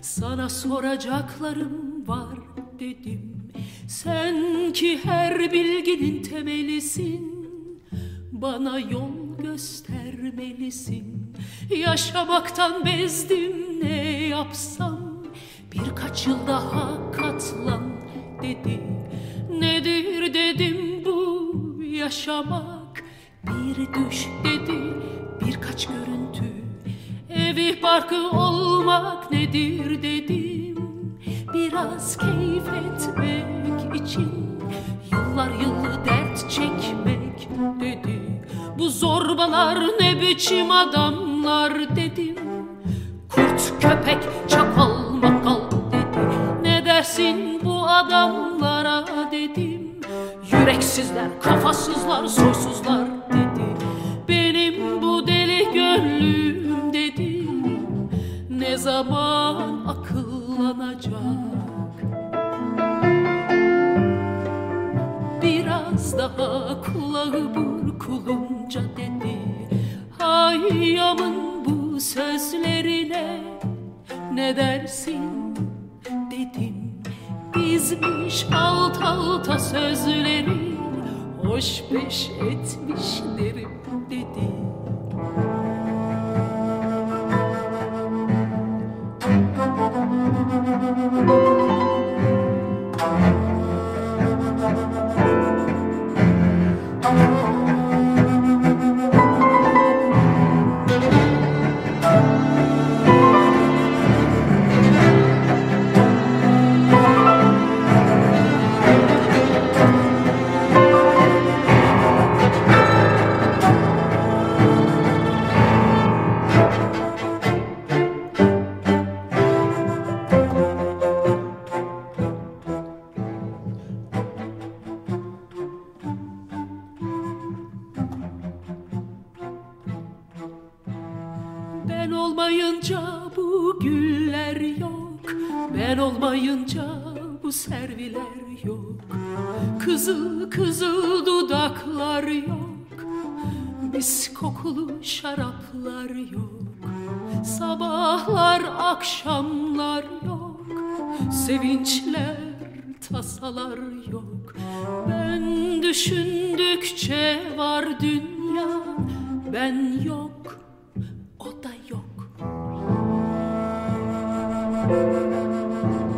Sana soracaklarım var dedim. Sen ki her bilginin temelisin Bana yol göstermelisin. Yaşamaktan bezdim ne yapsam Birkaç yıl daha katlan dedi. Nedir dedim bu yaşamak? Bir düş dedi birkaç görüntü Evi barkı olmak nedir dedim. Biraz keyif etmek için Yıllar yılı dert çekmek dedi. Bu zorbalar ne biçim adamlar dedim. Kurt köpek çakal makal dedi. Ne dersin bu adamlara dedim. Yüreksizler kafasızlar soysuzlar zaman akıllanacak. Biraz daha kulağı burkulunca dedi. Hayyamın bu sözlerine ne dersin dedim. Bizmiş alt alta sözleri hoş beş etmişlerim dedi Ben olmayınca bu güller yok. Ben olmayınca bu serviler yok. Kızıl kızıl dudaklar yok. Mis kokulu şaraplar yok. Sabahlar akşamlar yok. Sevinçler tasalar yok. Ben düşündükçe var dünya Ben yok Música